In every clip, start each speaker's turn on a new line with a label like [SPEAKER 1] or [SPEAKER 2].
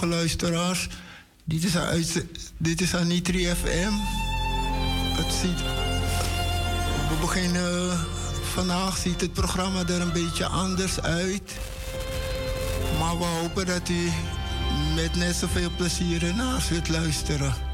[SPEAKER 1] Luisteraars. Dit is, uit, dit is Anitri FM. Het ziet, we beginnen, vandaag ziet het programma er een beetje anders uit. Maar we hopen dat u met net zoveel plezier naar zult luisteren.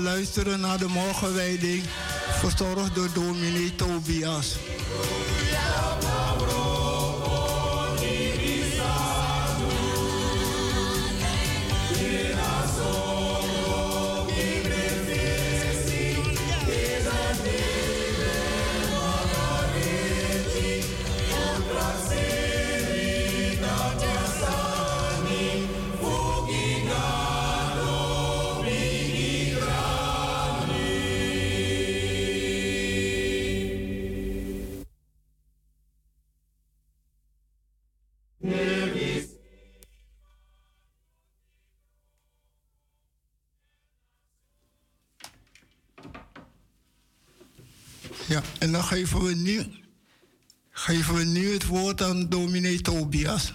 [SPEAKER 1] Luisteren naar de morgenwijding, verzorgd door dominee Tobias. En dan geven we nu, geven we nu het woord aan dominee Tobias.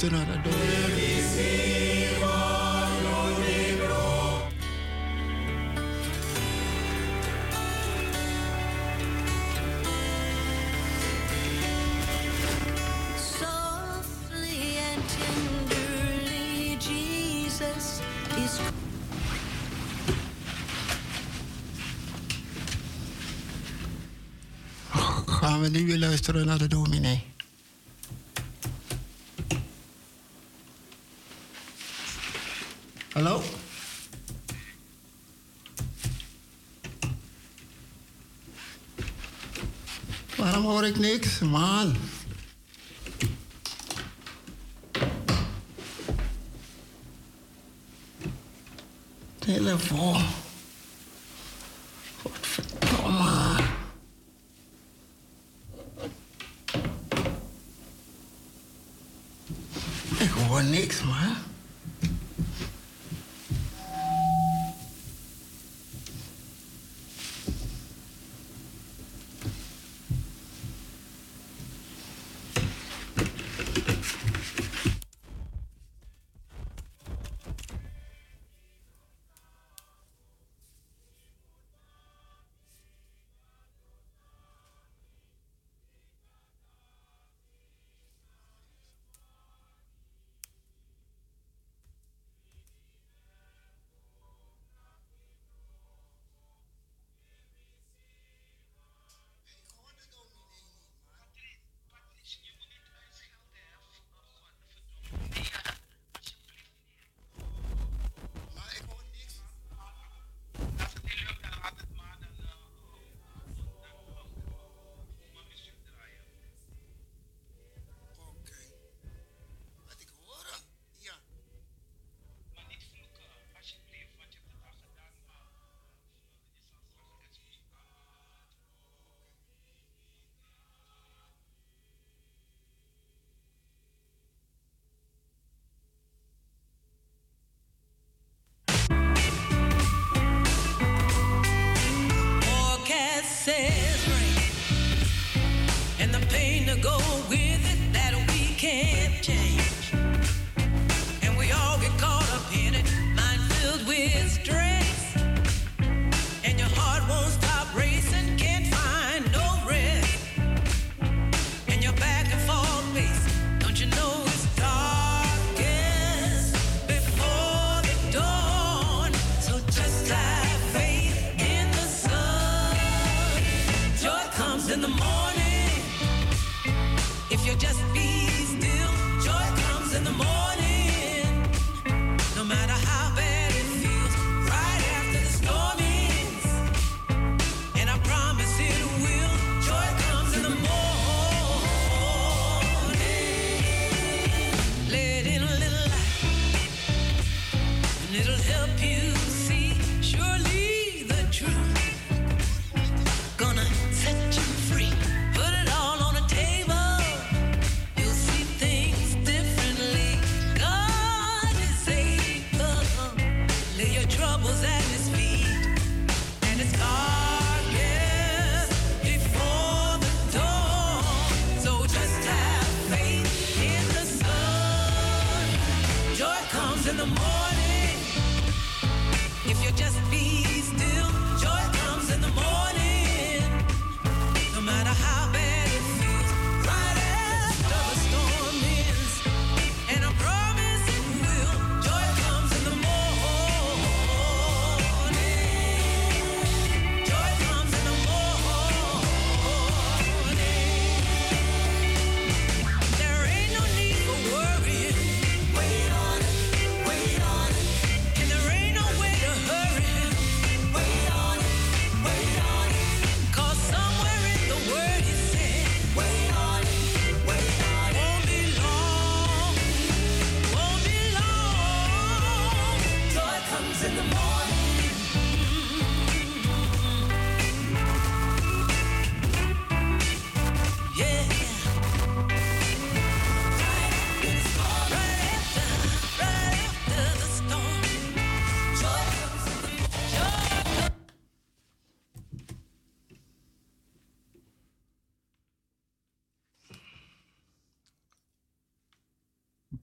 [SPEAKER 2] Luisteren naar de gaan we nu weer luisteren naar de dominee. Ik niks, man?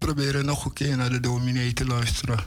[SPEAKER 3] Proberen nog een keer naar de dominee te luisteren.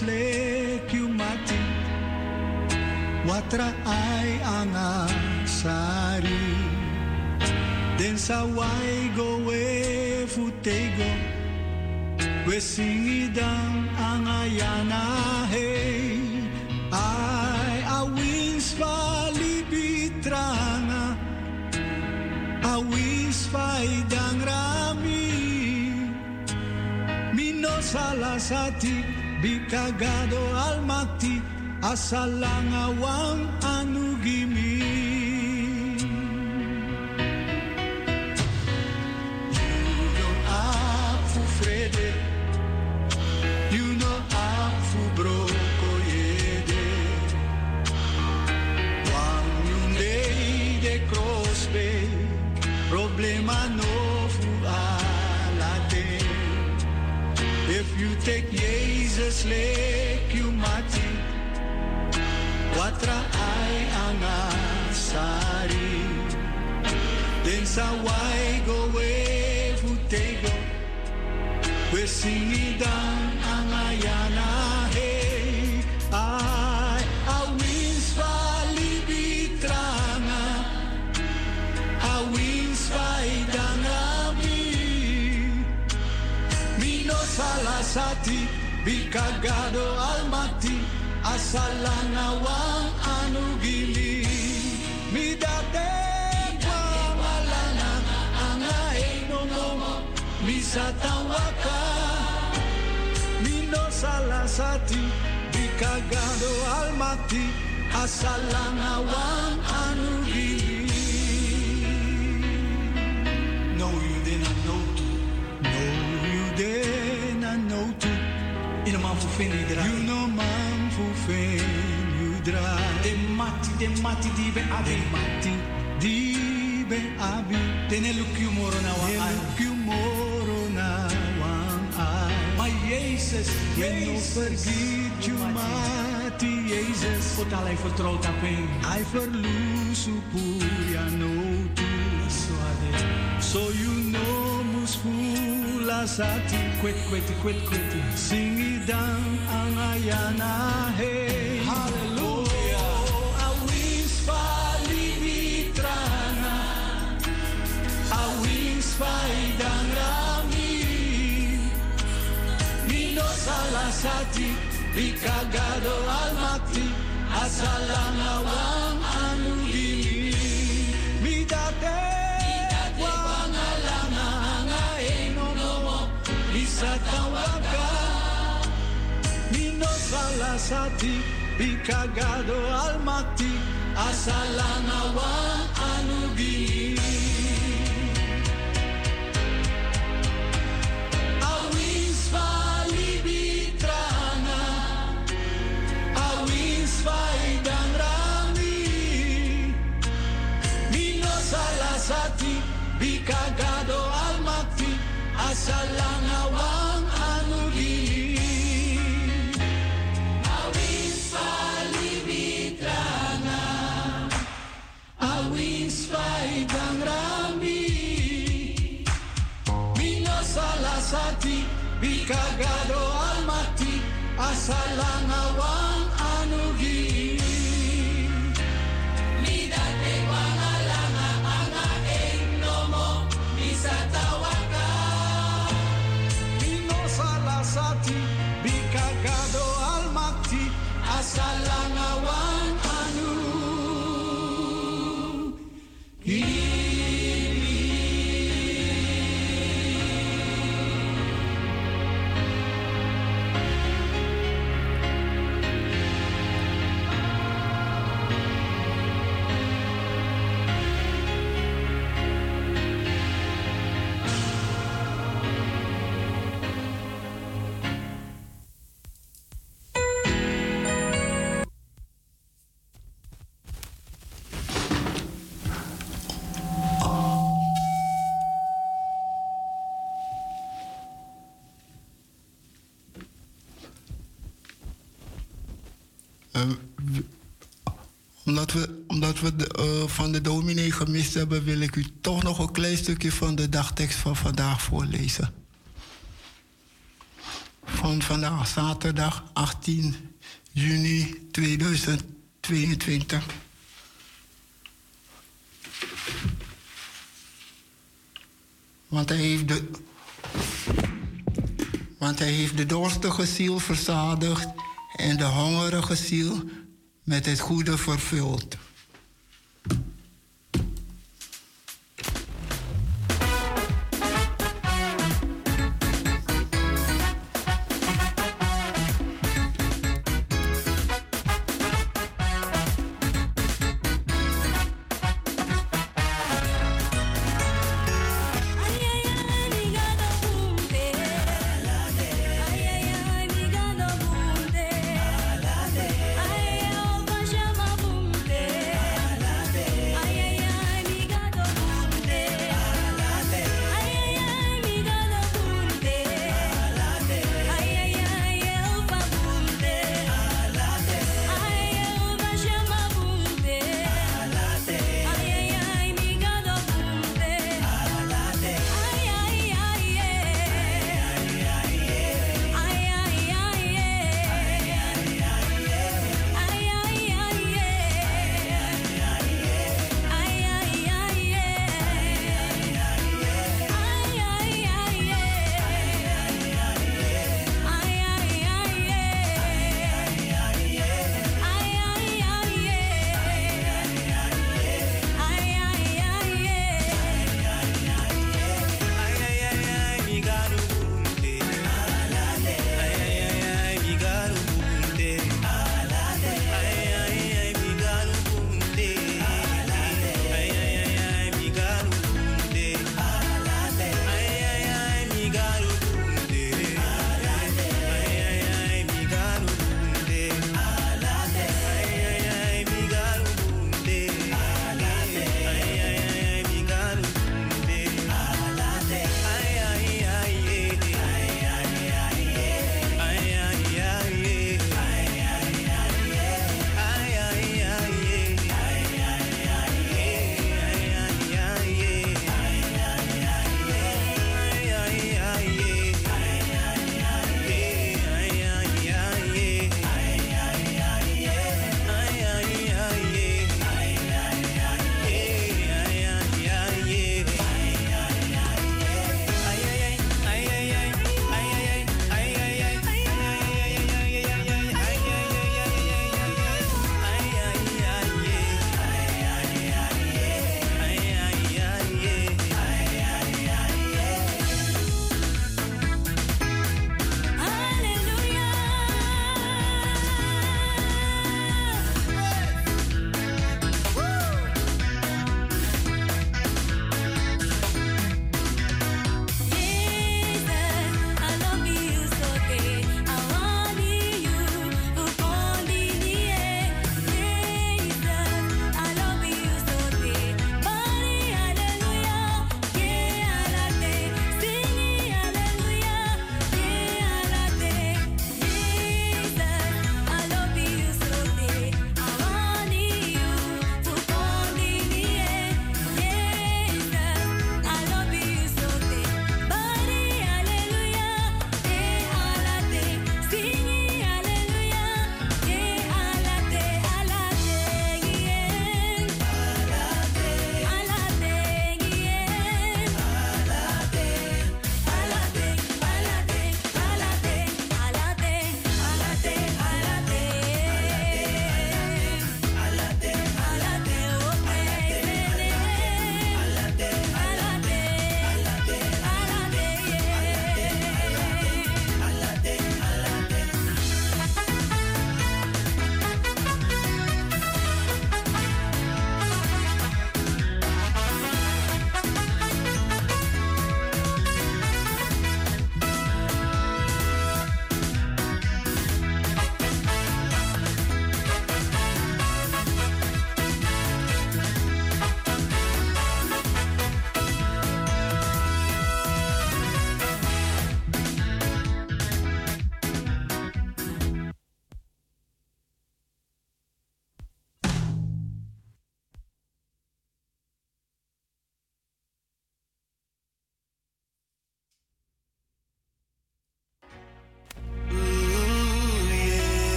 [SPEAKER 4] Let you mati. Watra ay ang sari Den sa wai go we futego We singidang ang ayana hey Ay awins palibitranga Awins paidang rami Mino salasati Bikagado almati asalangawang anugimi misatawaka mino salasati bikagado almati asalangawang anugili no you didn't know to no you didn't know to. In a man for you know man fen yudra de mati de mati di be abi. Mati di be abi. Tene lukyu moro na wa ai. lukyu moro na wa ai my Jesus when no forgive you mati Jesus wat al hij vertrouwt op hem hij verloos puria no tu so you know mus fula sati kwet kwet kwet kwet singidan ang ayana hey. Hallelujah awis palibitrana awis paidang rami mino salasati ikagado almati asalangawang anugili midate sa tawaga Nino salasati Bikagado almati Asalangawang anugi pasalang awan
[SPEAKER 5] omdat we, omdat we de, van de dominee gemist hebben, wil ik u toch nog een klein stukje van de dagtekst van vandaag voorlezen. Van vandaag, zaterdag 18 juni 2022. Want hij heeft de, want hij heeft de dorstige ziel verzadigd en de hongerige ziel met het goede vervuld.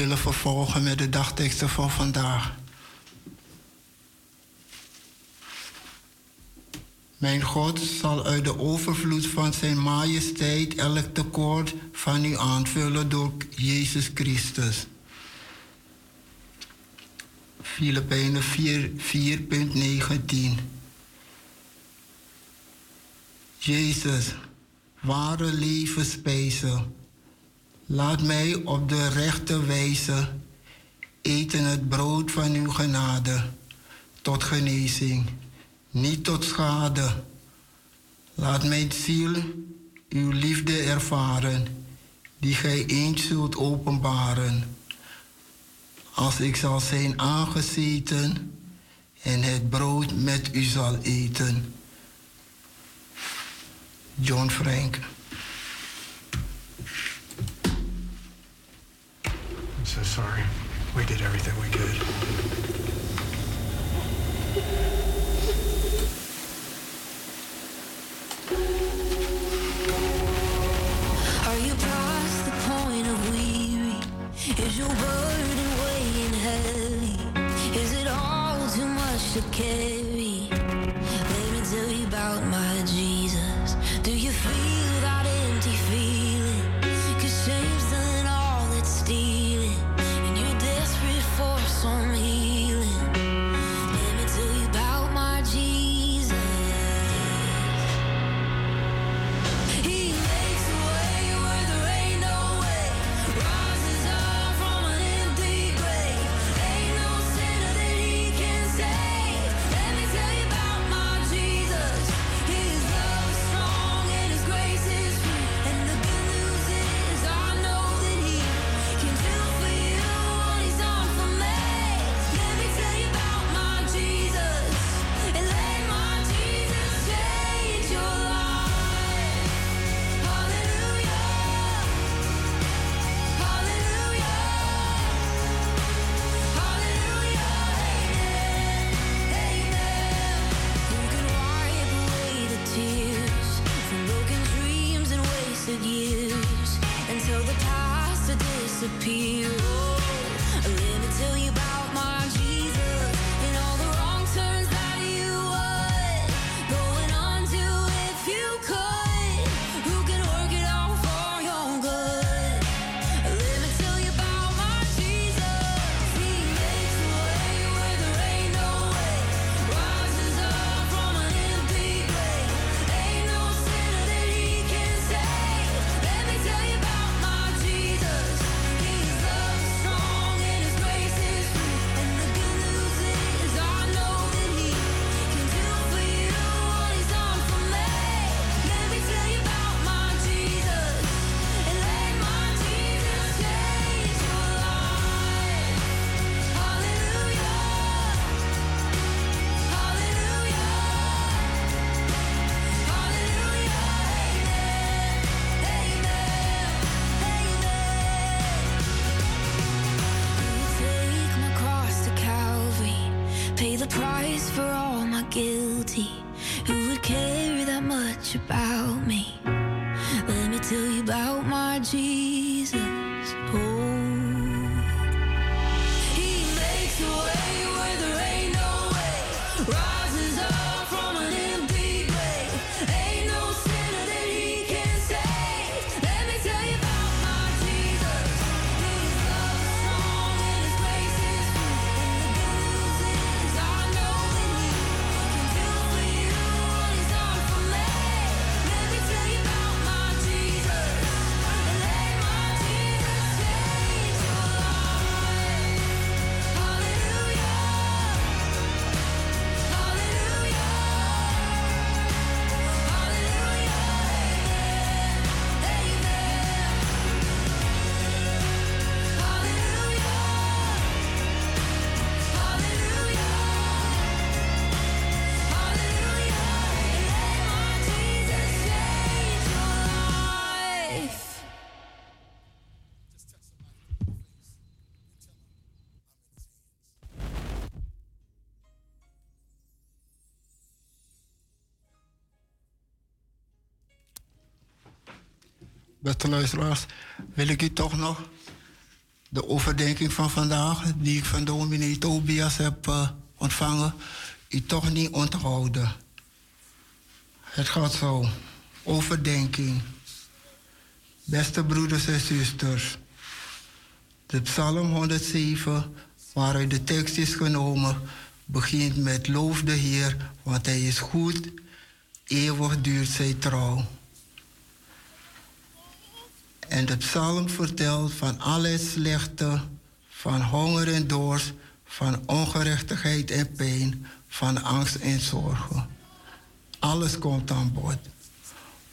[SPEAKER 5] willen vervolgen met de dagteksten van vandaag. Mijn God zal uit de overvloed van zijn majesteit elk tekort van u aanvullen door Jezus Christus. Filipijnen 4.19 Jezus, ware levenspijzen Laat mij op de rechte wijze eten het brood van uw genade tot genezing, niet tot schade. Laat mijn ziel uw liefde ervaren, die gij eens zult openbaren. Als ik zal zijn aangezeten en het brood met u zal eten. John Frank.
[SPEAKER 6] so sorry. We did everything we could.
[SPEAKER 3] Are you past the point of weary? Is your burden weighing heavy? Is it all too much to
[SPEAKER 5] carry? Luisteraars, wil ik u toch nog de overdenking van vandaag, die ik van dominee Tobias heb uh, ontvangen, u toch niet onthouden. Het gaat zo. Overdenking. Beste broeders en zusters. De Psalm 107, waaruit de tekst is genomen, begint met loof de Heer, want Hij is goed, eeuwig duurt zijn trouw. En de psalm vertelt van alle slechte, van honger en dorst, van ongerechtigheid en pijn, van angst en zorgen. Alles komt aan bod.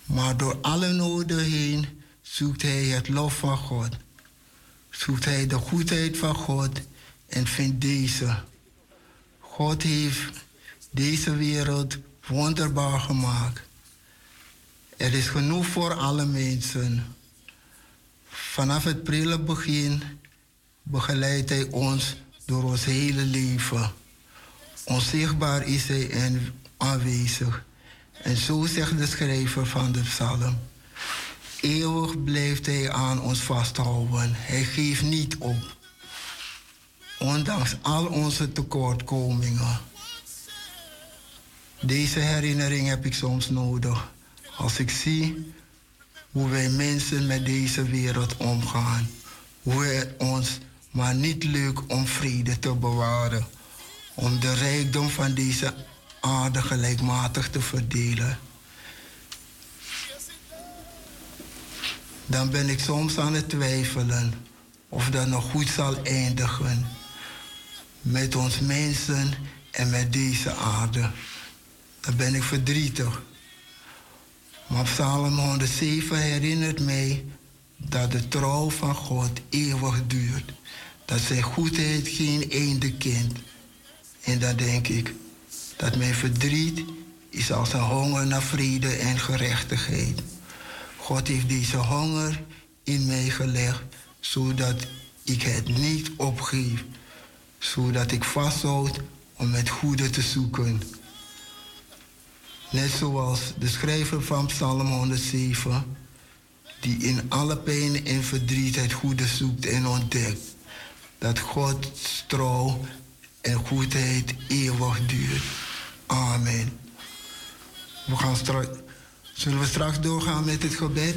[SPEAKER 5] Maar door alle noden heen zoekt hij het lof van God. Zoekt hij de goedheid van God en vindt deze. God heeft deze wereld wonderbaar gemaakt. Er is genoeg voor alle mensen. Vanaf het prille begin begeleidt Hij ons door ons hele leven. Onzichtbaar is Hij en aanwezig. En zo zegt de schrijver van de psalm. Eeuwig blijft Hij aan ons vasthouden. Hij geeft niet op. Ondanks al onze tekortkomingen. Deze herinnering heb ik soms nodig. Als ik zie hoe wij mensen met deze wereld omgaan. Hoe het ons maar niet lukt om vrede te bewaren. Om de rijkdom van deze aarde gelijkmatig te verdelen. Dan ben ik soms aan het twijfelen of dat nog goed zal eindigen. Met ons mensen en met deze aarde. Dan ben ik verdrietig. Maar Psalm 107 herinnert mij dat de trouw van God eeuwig duurt. Dat zijn goedheid geen einde kent. En dan denk ik dat mijn verdriet is als een honger naar vrede en gerechtigheid. God heeft deze honger in mij gelegd, zodat ik het niet opgeef. Zodat ik vasthoud om het goede te zoeken. Net zoals de schrijver van Psalm 107, die in alle pijn en verdriet het goede zoekt en ontdekt. Dat Gods trouw en goedheid eeuwig duurt. Amen. We gaan straks, zullen we straks doorgaan met het gebed?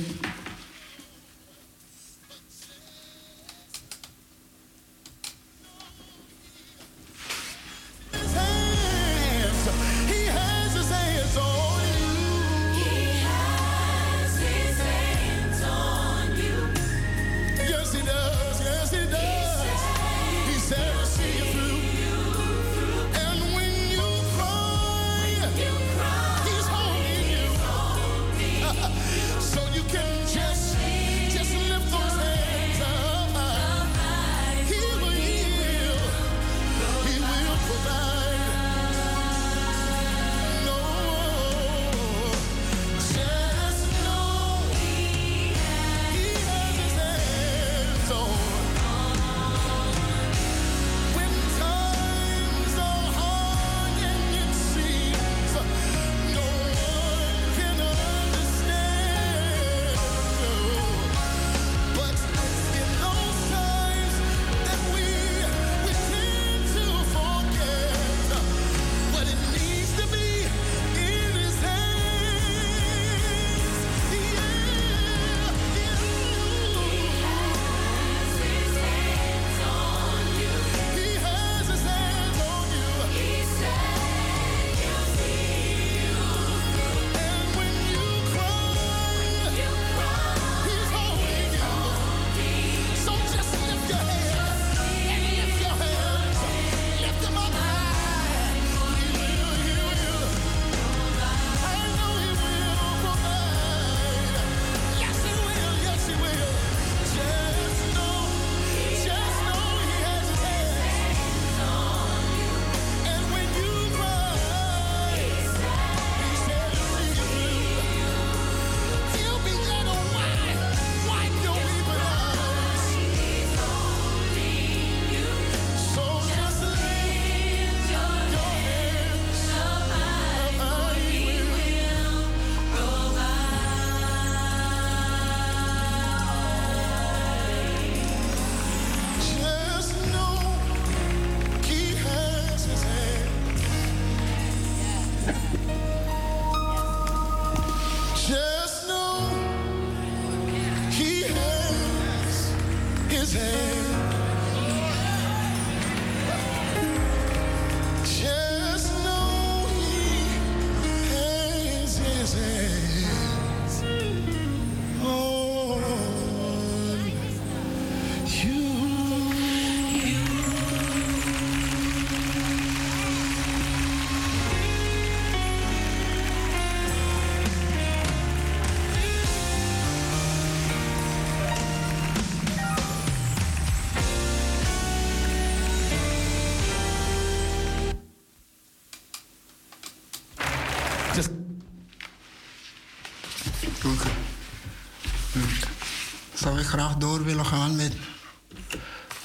[SPEAKER 5] Graag door willen gaan met...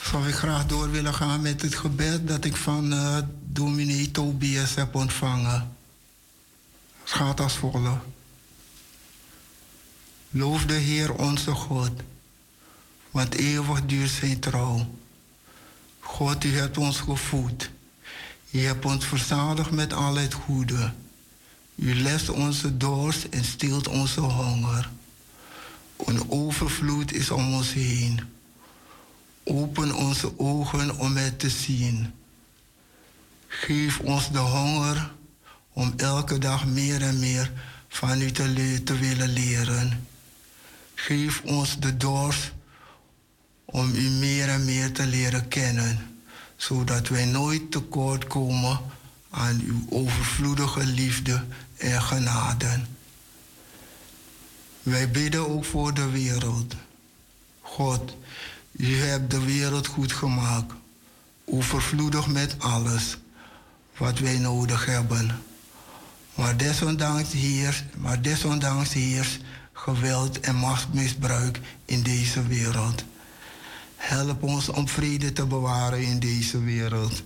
[SPEAKER 5] Zou ik graag door willen gaan met het gebed dat ik van eh dominee Tobias heb ontvangen. Het gaat als volgt. Loof de Heer onze God, want eeuwig duurt zijn trouw. God, u hebt ons gevoed. U hebt ons verzadigd met al het goede. U lest onze dorst en stilt onze honger. Een overvloed is om ons heen. Open onze ogen om het te zien. Geef ons de honger om elke dag meer en meer van u te, le- te willen leren. Geef ons de dorst om u meer en meer te leren kennen, zodat wij nooit tekort komen aan uw overvloedige liefde en genade. Wij bidden ook voor de wereld. God, u hebt de wereld goed gemaakt, overvloedig met alles wat wij nodig hebben. Maar desondanks heerst, maar desondanks heerst geweld en machtsmisbruik in deze wereld. Help ons om vrede te bewaren in deze wereld.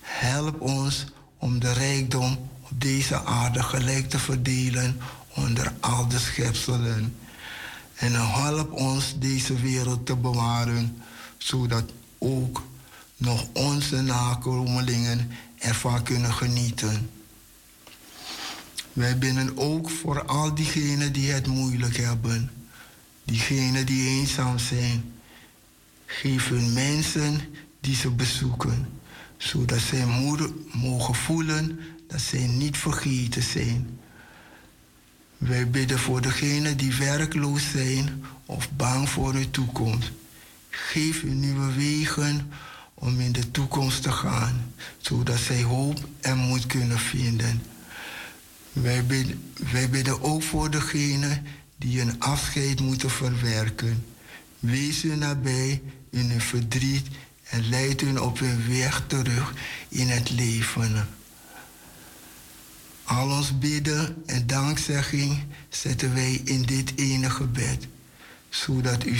[SPEAKER 5] Help ons om de rijkdom op deze aarde gelijk te verdelen onder al de schepselen. En help ons deze wereld te bewaren, zodat ook nog onze nakomelingen ervan kunnen genieten. Wij bidden ook voor al diegenen die het moeilijk hebben, diegenen die eenzaam zijn. Geef hun mensen die ze bezoeken, zodat zij moeder mogen voelen dat zij niet vergeten zijn. Wij bidden voor degenen die werkloos zijn of bang voor hun toekomst. Geef hun nieuwe wegen om in de toekomst te gaan, zodat zij hoop en moed kunnen vinden. Wij bidden, wij bidden ook voor degenen die een afscheid moeten verwerken. Wees hun nabij in hun verdriet en leid hun op hun weg terug in het leven. Al ons bidden en dankzegging zetten wij in dit ene gebed, zodat u,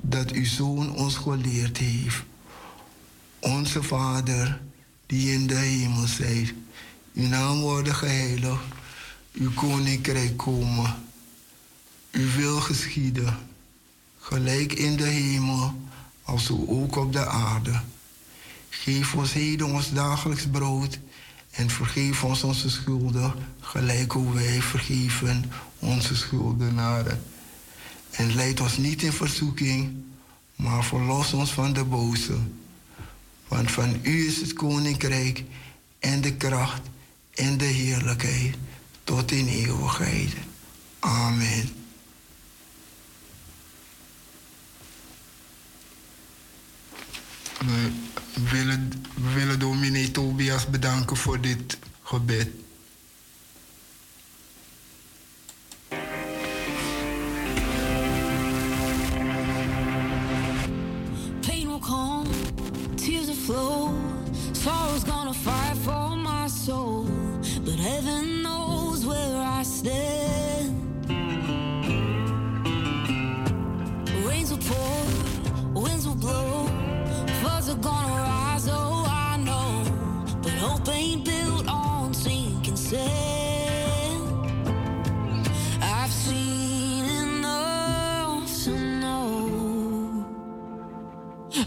[SPEAKER 5] dat uw Zoon ons geleerd heeft. Onze Vader, die in de hemel zijt, uw naam worden geheiligd, uw koninkrijk komen, uw wil geschieden, gelijk in de hemel, als ook op de aarde. Geef ons heden ons dagelijks brood en vergeef ons onze schulden, gelijk hoe wij vergeven onze schuldenaren. En leid ons niet in verzoeking, maar verlos ons van de boze. Want van u is het koninkrijk en de kracht en de heerlijkheid tot in eeuwigheid. Amen. Willen, we willen dominee Tobias bedanken voor dit gebed.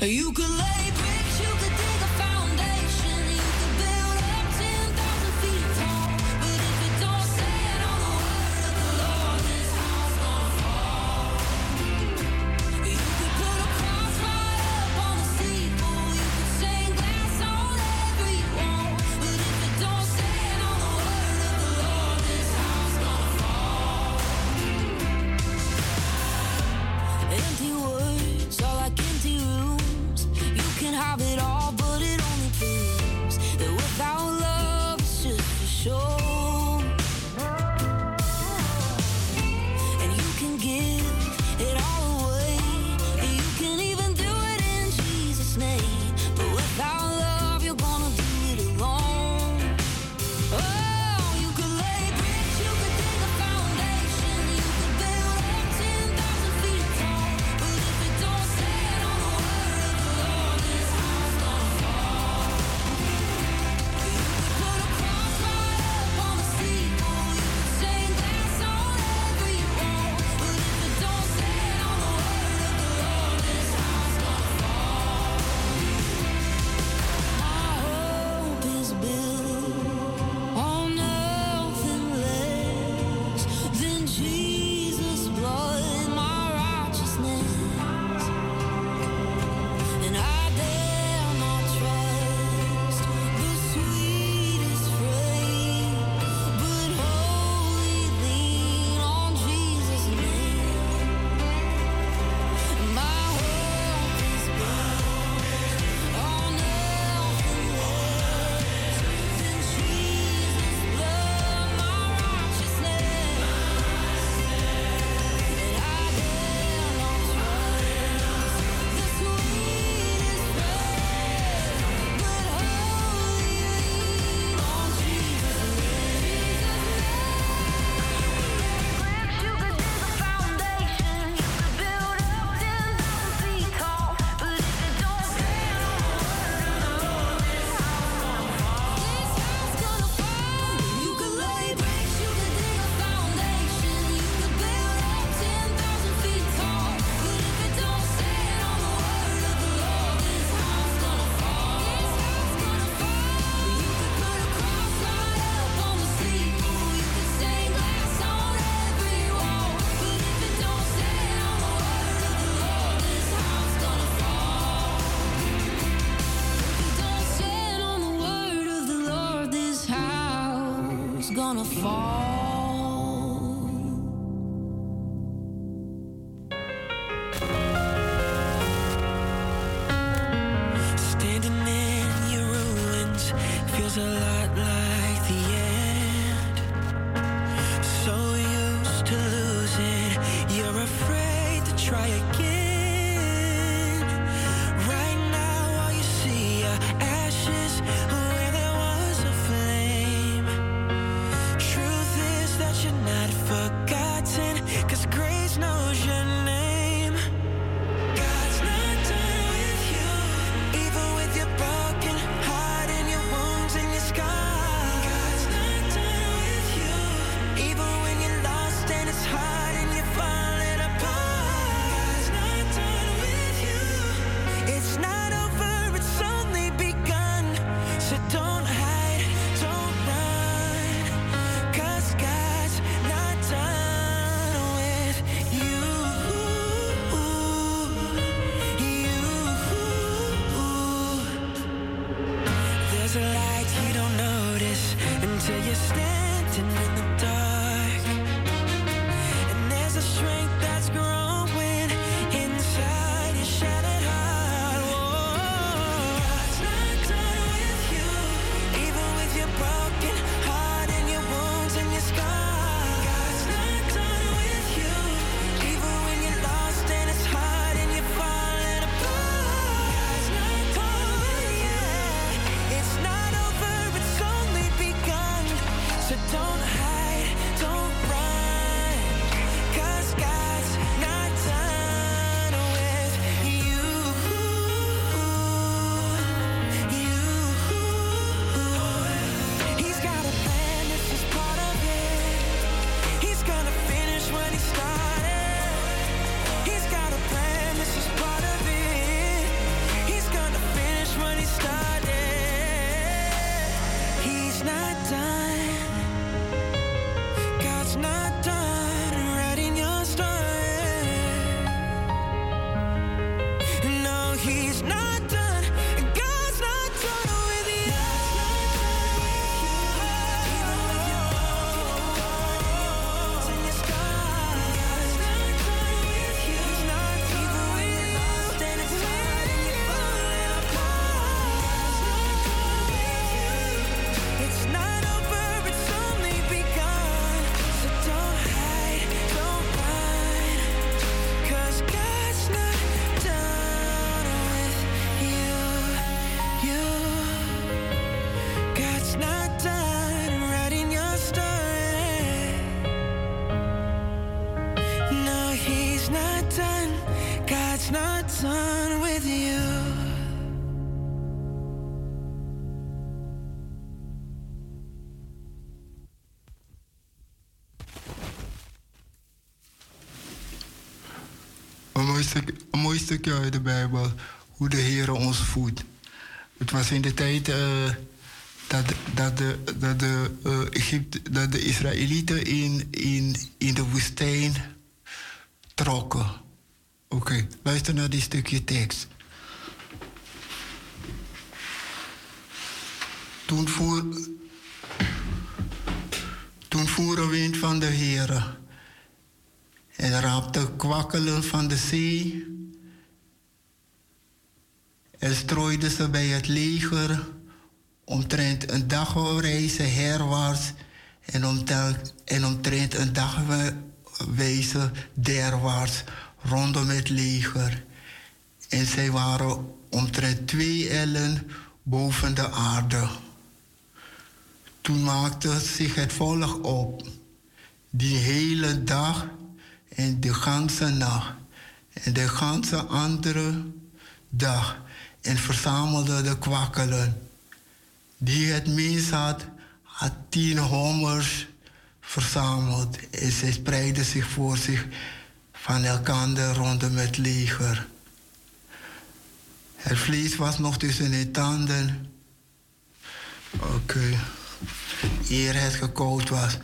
[SPEAKER 3] You could
[SPEAKER 5] stukje uit de Bijbel hoe de Heer ons voedt. Het was in de tijd eh, dat, dat, de, dat, de, eh, Egypte, dat de Israëlieten in, in, in de woestijn trokken. Oké, luister naar dit stukje tekst. Toen, voer, toen voer een wind van de Heer en raapte kwakkelen van de zee en strooide ze bij het leger omtrent een dagwijze herwaarts en, omtrent, en omtrent een dagwijze derwaarts rondom het leger. En zij waren omtrent twee ellen boven de aarde. Toen maakte zich het volk op, die hele dag en de ganse nacht en de ganse andere dag en verzamelde de kwakkelen. Die het mis had, had tien homers verzameld en zij spreidden zich voor zich van elkander rondom het leger. Het vlees was nog tussen de tanden. Oké. Okay. Eer het gekoud was.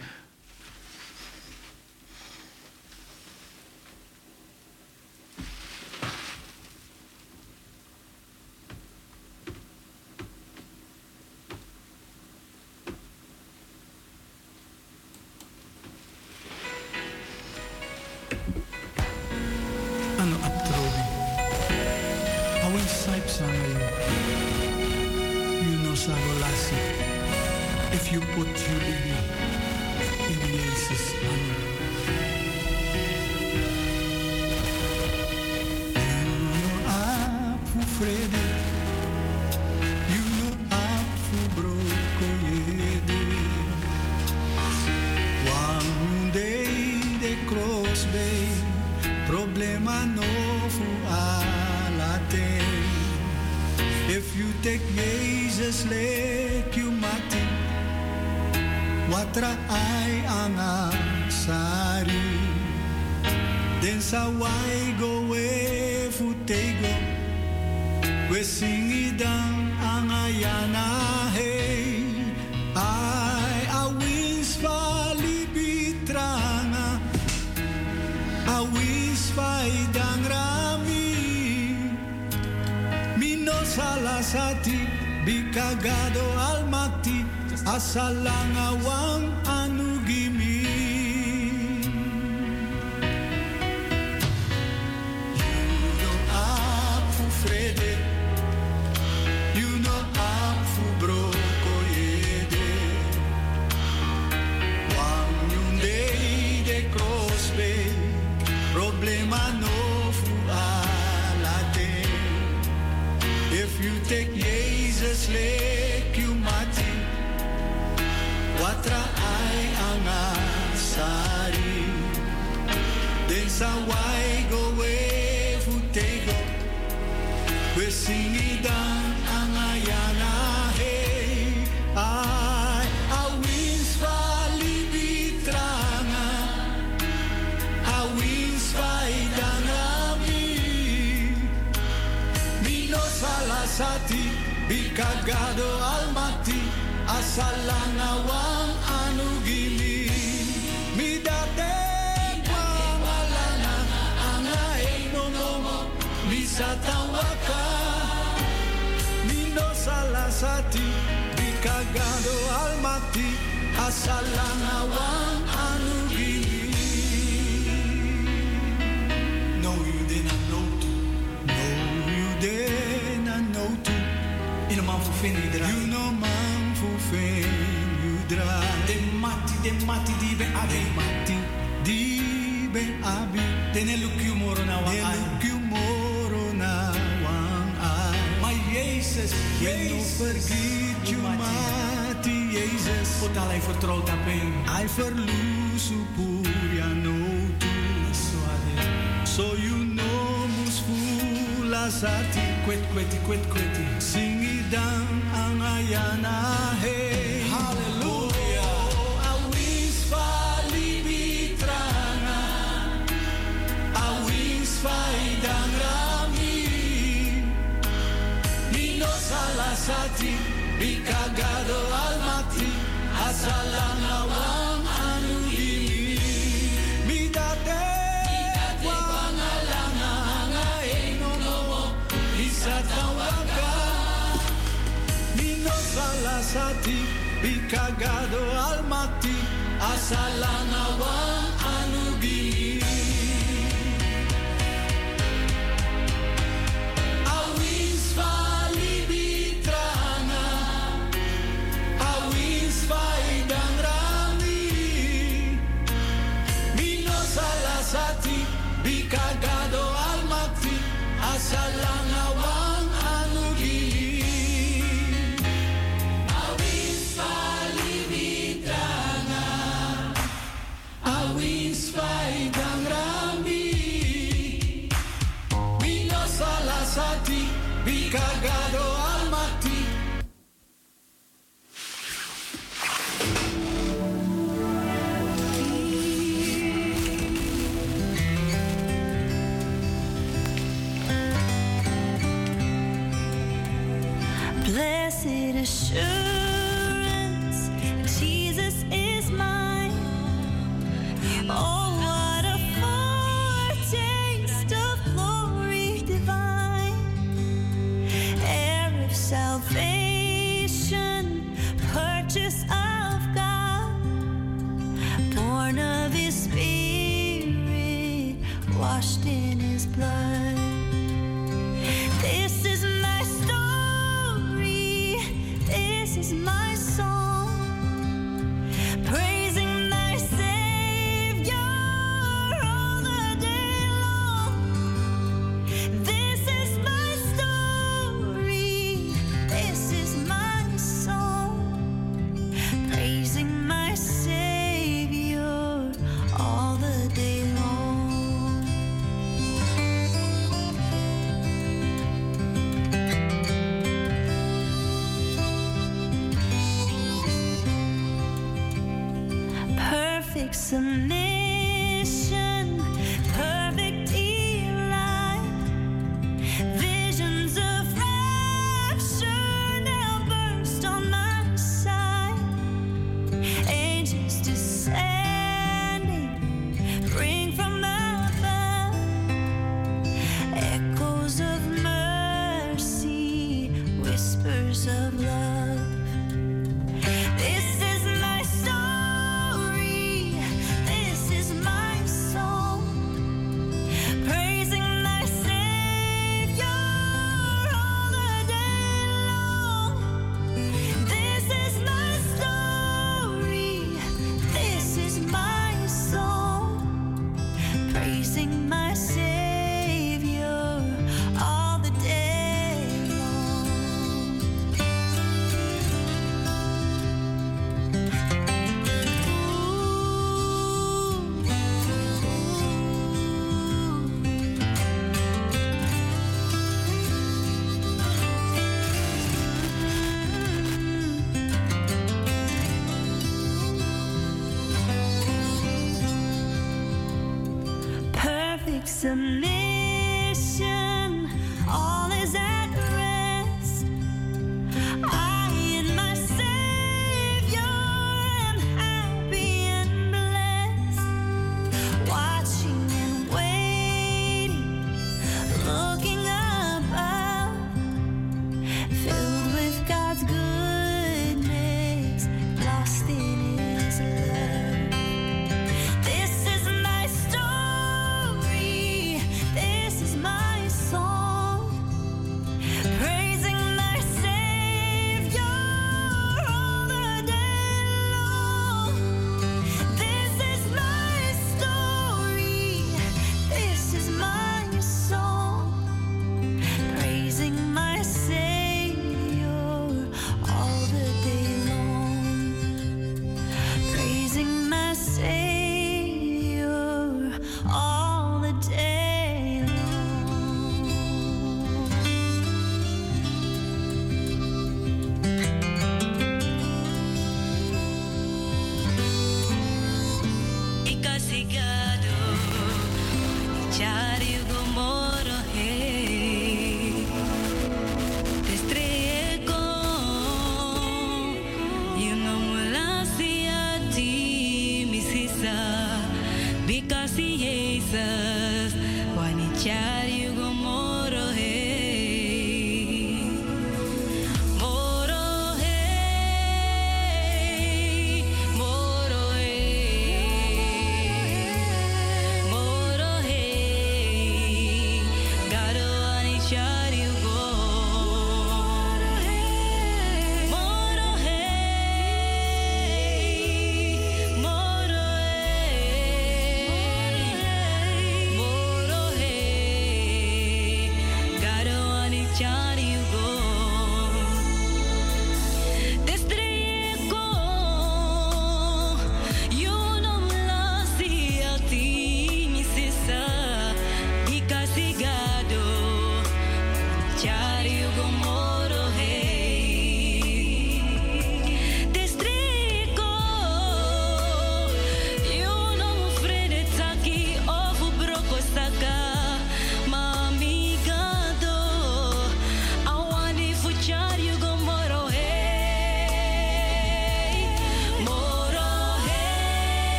[SPEAKER 4] gado almati asalanawang anu gili midate e no anga enonomo bisa tawaka no salasati bikagado almati asalanawang draai.
[SPEAKER 7] De mati, de mati di
[SPEAKER 4] be
[SPEAKER 7] abi.
[SPEAKER 4] De mati di be abi.
[SPEAKER 7] Tene lukyu moro na wan
[SPEAKER 4] ai. Lukyu moro na wan ai.
[SPEAKER 7] Maar Jezus, Jezus.
[SPEAKER 4] je vergiet je mati, Jezus.
[SPEAKER 7] Pot alleen op hem. Ai
[SPEAKER 4] verluso por ya no tu. So you know mus fulasati.
[SPEAKER 7] Kwet,
[SPEAKER 4] Quet, quet, quet, quet. it down, angayana. asati bikagado almati asalana wam anuli midate wangalana anga enonomo isatawaka minosalasati bikagado almati asalana
[SPEAKER 3] wang. cargado submit.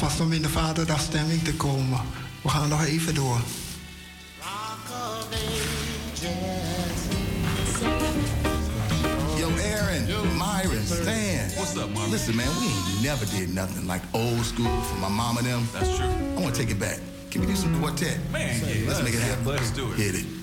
[SPEAKER 3] Is
[SPEAKER 5] alvast om in de vaderdagstemming te komen. We gaan nog even door.
[SPEAKER 8] Yo, Aaron, Myron, Stan. What's up, Marvin? Listen, man, we ain't never did nothing like old school for my mom and them. That's true. I want to take it back. Can we do some quartet? Man, yeah, let's make it happen. Let's do it. Hit it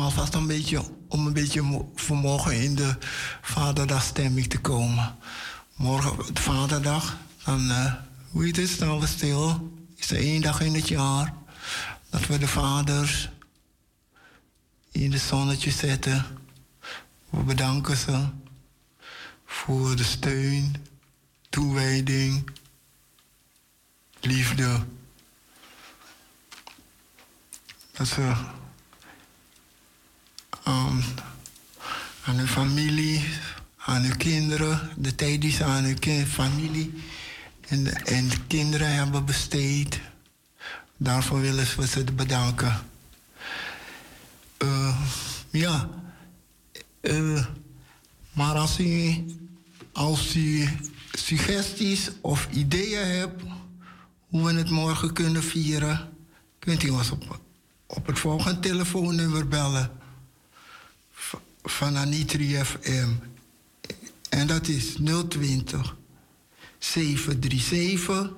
[SPEAKER 5] hem alvast een beetje om een beetje vanmorgen in de Vaderdagstemming te komen. Morgen, de Vaderdag, dan, uh, hoe heet het, staan we stil. Is er één dag in het jaar dat we de vaders in het zonnetje zetten. We bedanken ze voor de steun, toewijding, liefde. Dat ze um, aan hun familie, aan hun kinderen, de tijd die ze aan hun familie en en de kinderen hebben besteed. Daarvoor willen we ze bedanken. Uh, ja, uh, maar als u, als u suggesties of ideeën hebt hoe we het morgen kunnen vieren, kunt u ons op, op het volgende telefoonnummer bellen van Anitri FM. En dat is 020 737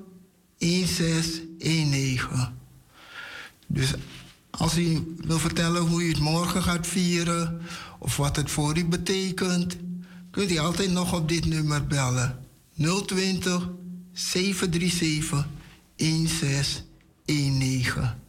[SPEAKER 5] 1619. Dus als u wil vertellen hoe u het morgen gaat vieren of wat het voor u betekent, kunt u altijd nog op dit nummer bellen. 020 737 1619.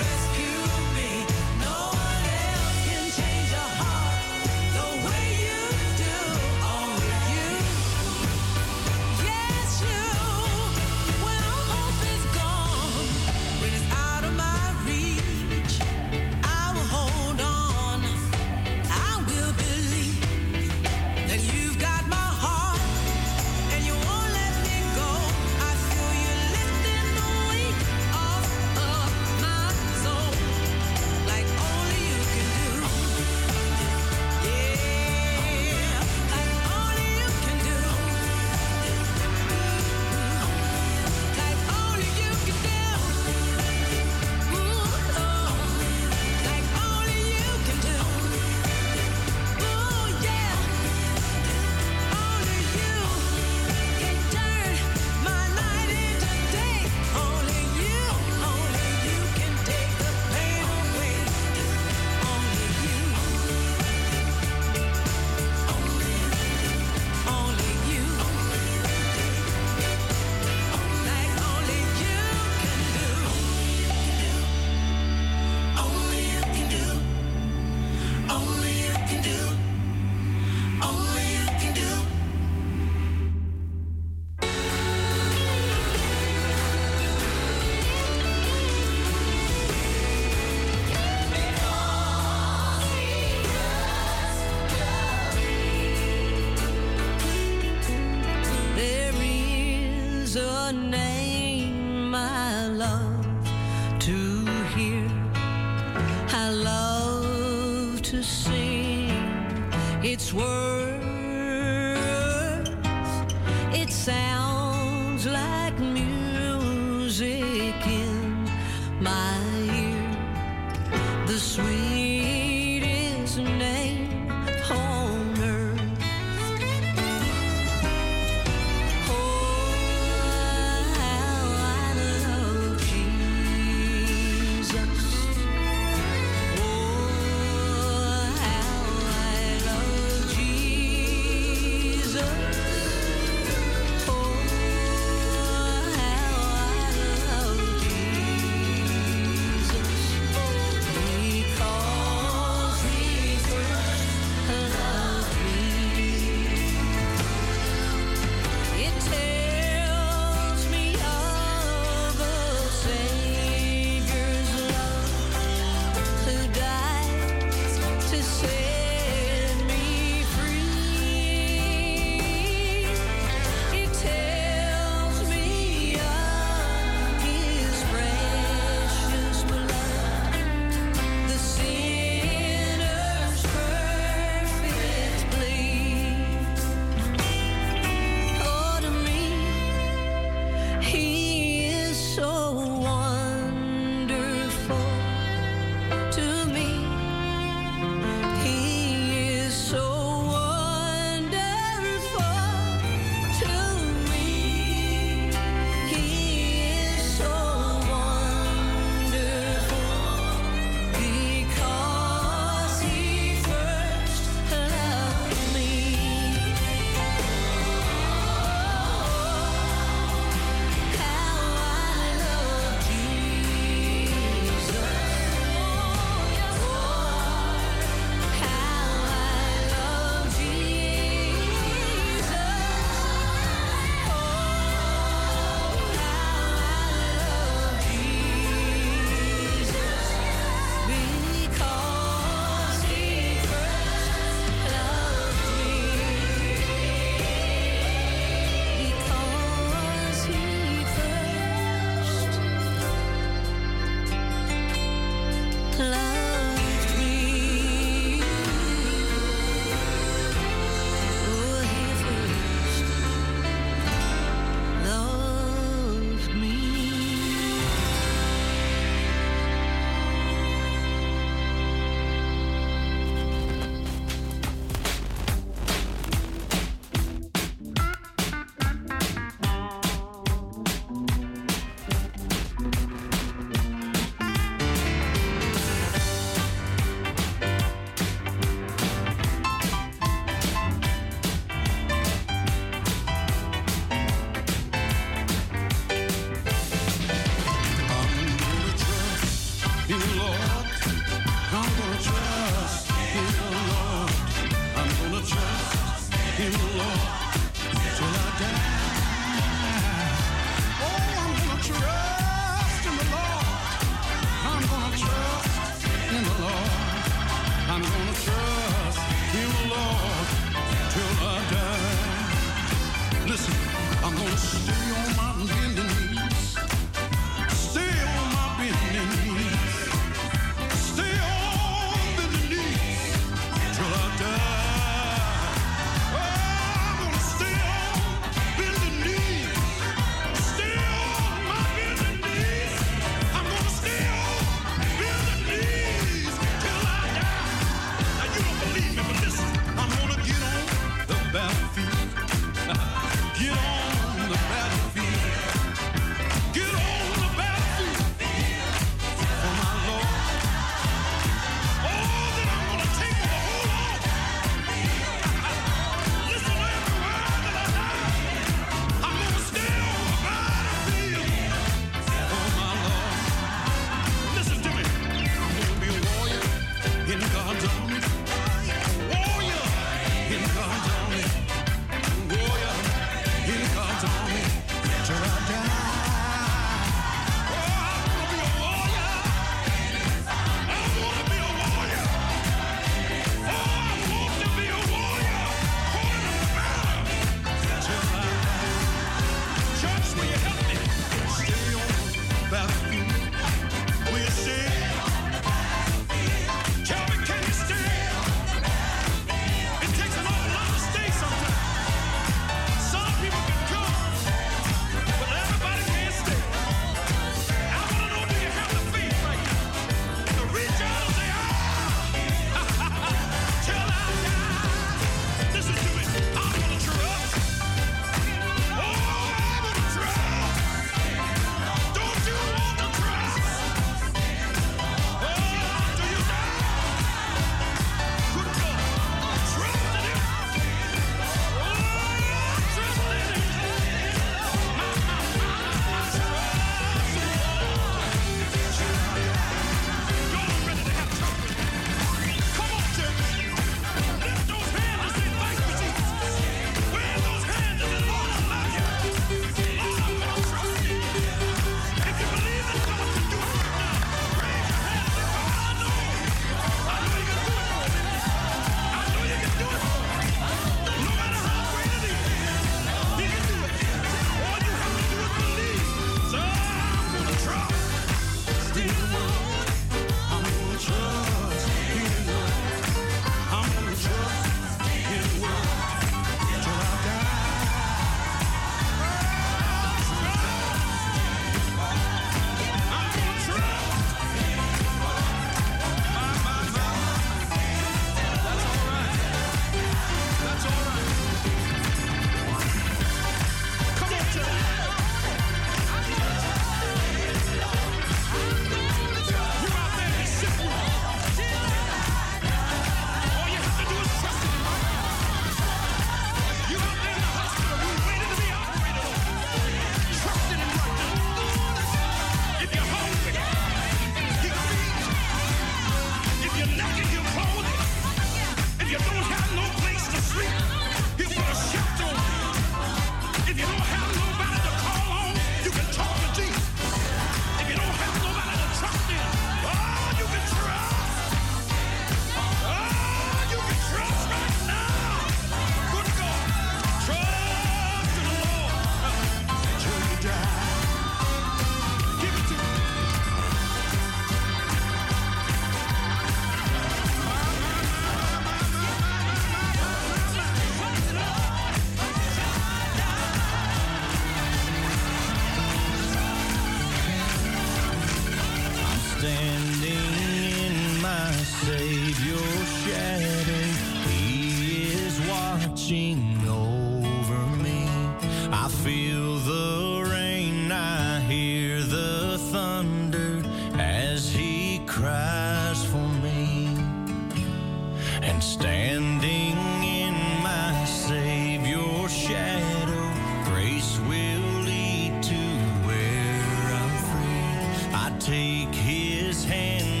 [SPEAKER 9] take his hand.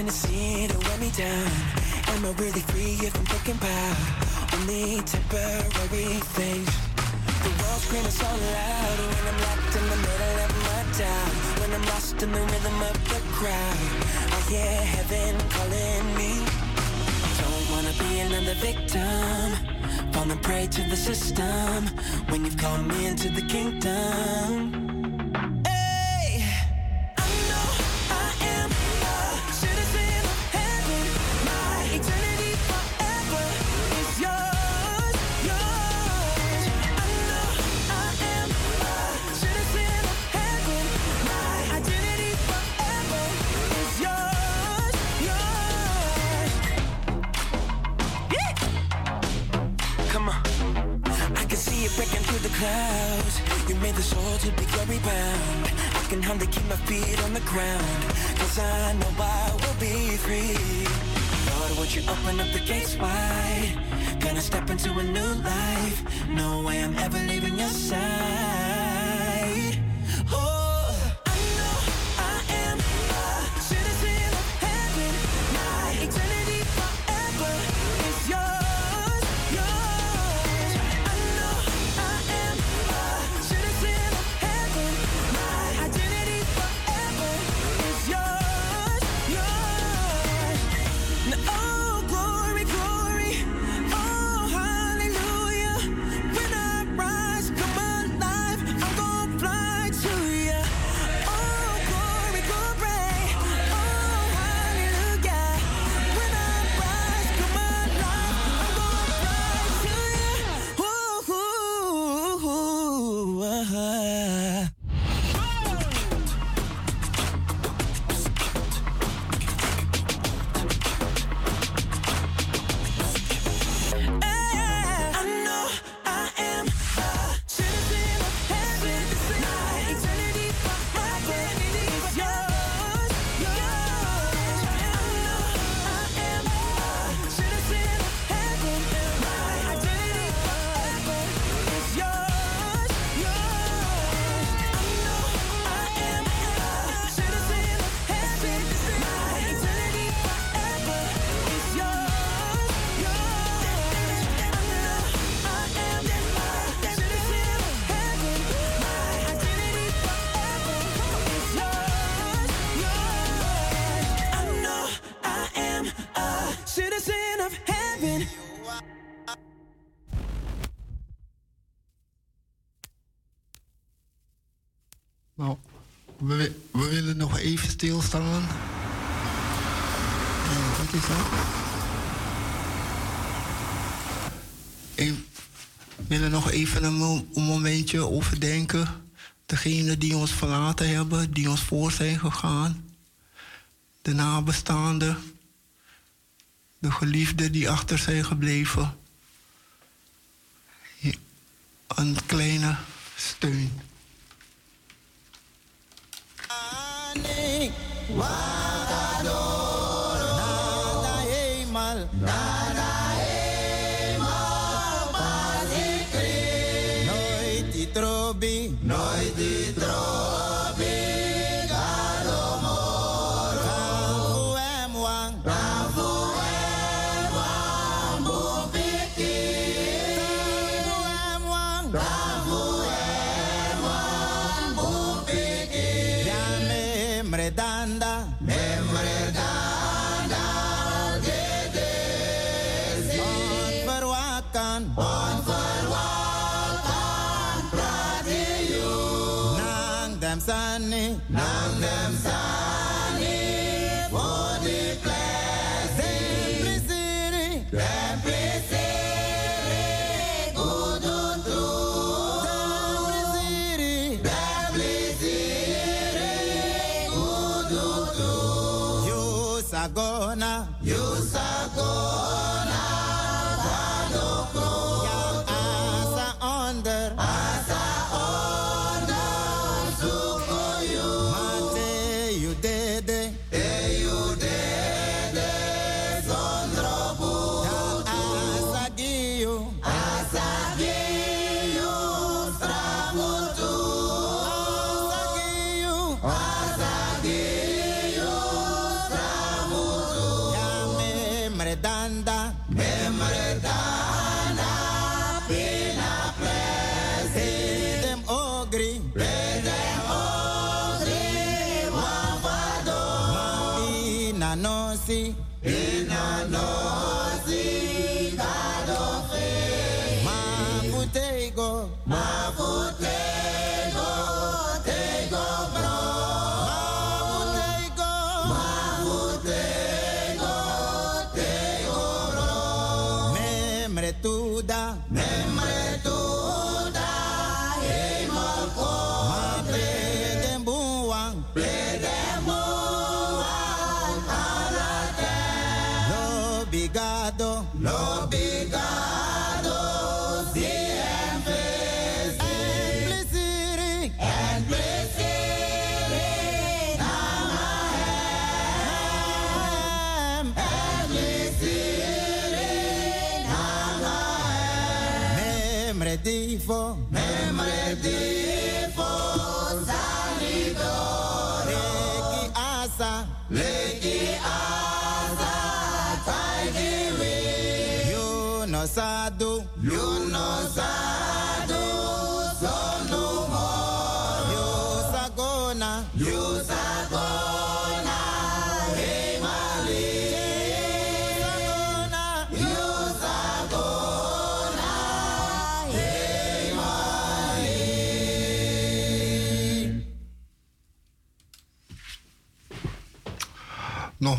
[SPEAKER 9] Tennessee to
[SPEAKER 2] wear me down. Am I really free if I'm thinking about only temporary things? The world screaming so loud when I'm locked in the middle of my doubt. When I'm lost in the rhythm of the crowd, I hear heaven calling me. Don't wanna be another victim, falling prey to the system. When you've called me into the kingdom.
[SPEAKER 5] Even een, een momentje overdenken. Degenen die ons verlaten hebben, die ons voor zijn gegaan. De nabestaanden. De geliefden die achter zijn gebleven. Een kleine steun.
[SPEAKER 10] Nada memredanda, memredanda,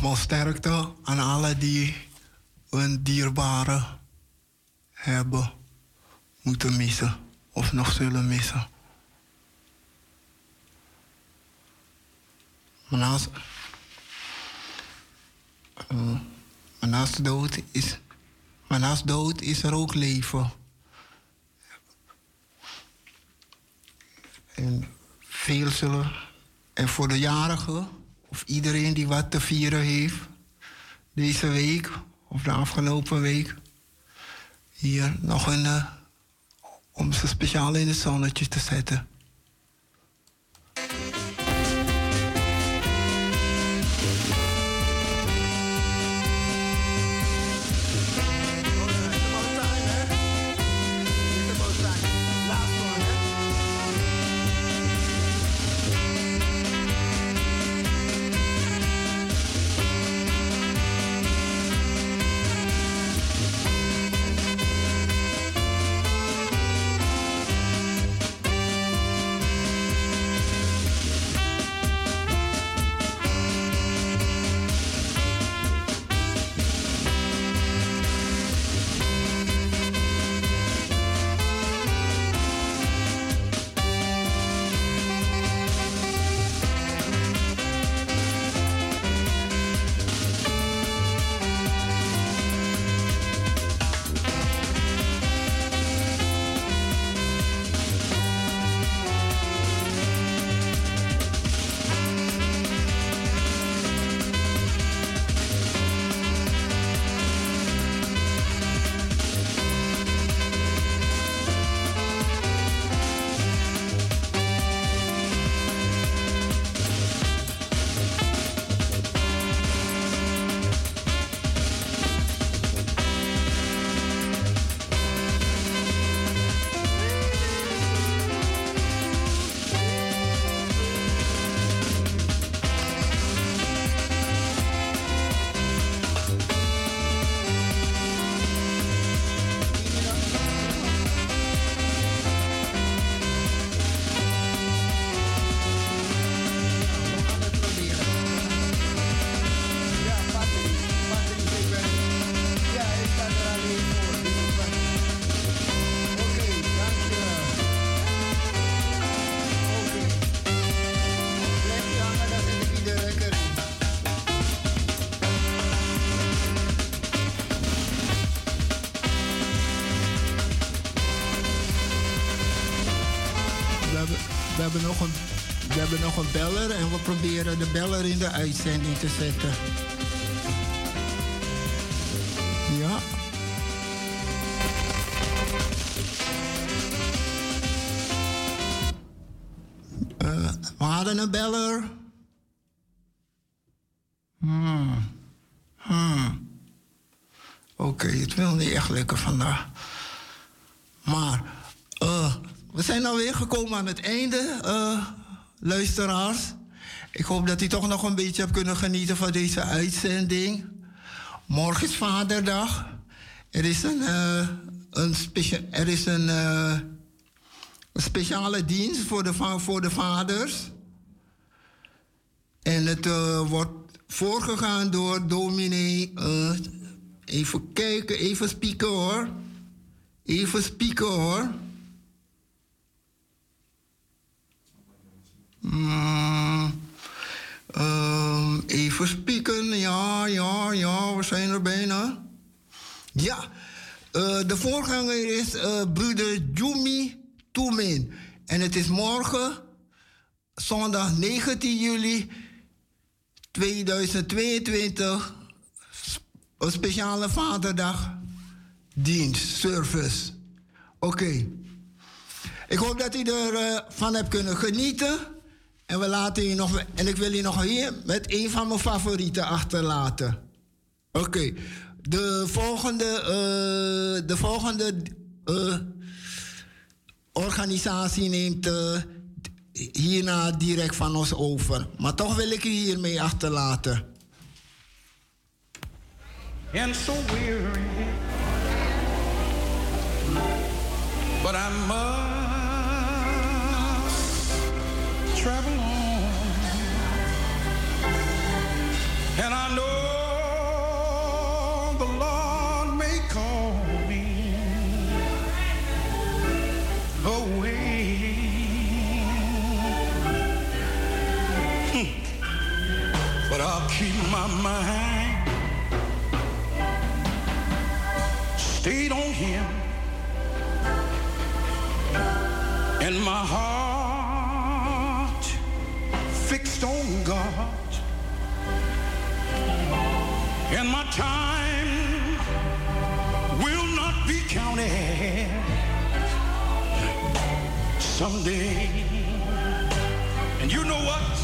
[SPEAKER 5] Nogmaals sterkte aan alle die een dierbare hebben moeten missen of nog zullen missen. Maar naast, eh, naast dood is, maar naast dood is er ook leven. En veel zullen, en voor de jarigen of iedereen die wat te vieren heeft, deze week of de afgelopen week, hier nog een, eh, om ze speciaal in het zonnetje te zetten. Beller en we proberen de beller in de uitzending te zetten. Ja. Uh, we hadden een beller. Hmm. Hmm. Oké, het wil niet echt lekker vandaag. Maar uh, we zijn alweer gekomen aan het einde, uh, luisteraars. Ik hoop dat u toch nog een beetje hebt kunnen genieten van deze uitzending. Morgen is Vaderdag. Er is een, uh, een, er is een, een speciale dienst voor de, voor de vaders. En het wordt voorgegaan door dominee. even kijken, even spieken hoor. Even spieken hoor. Mm, um, even spieken, ja, ja, ja, we zijn er bijna. Ja, uh, de voorganger is uh, broeder Jumi Toemin. En het is morgen, zondag 19 juli 2022, een speciale vaderdag dienst, service. Oké. Ik hoop dat u ervan uh, van hebt kunnen genieten. En, we laten u nog, en ik wil u nog hier met een van mijn favorieten achterlaten. Oké. De volgende, uh, de volgende uh, organisatie neemt hierna direct van ons over. Maar toch wil ik u hiermee achterlaten.
[SPEAKER 8] And so weary. But I must travel And I know the Lord may call me away. Hmm. But I'll keep my mind stayed on Him. and my heart fixed on God, and my time will not be counted someday. And you know what?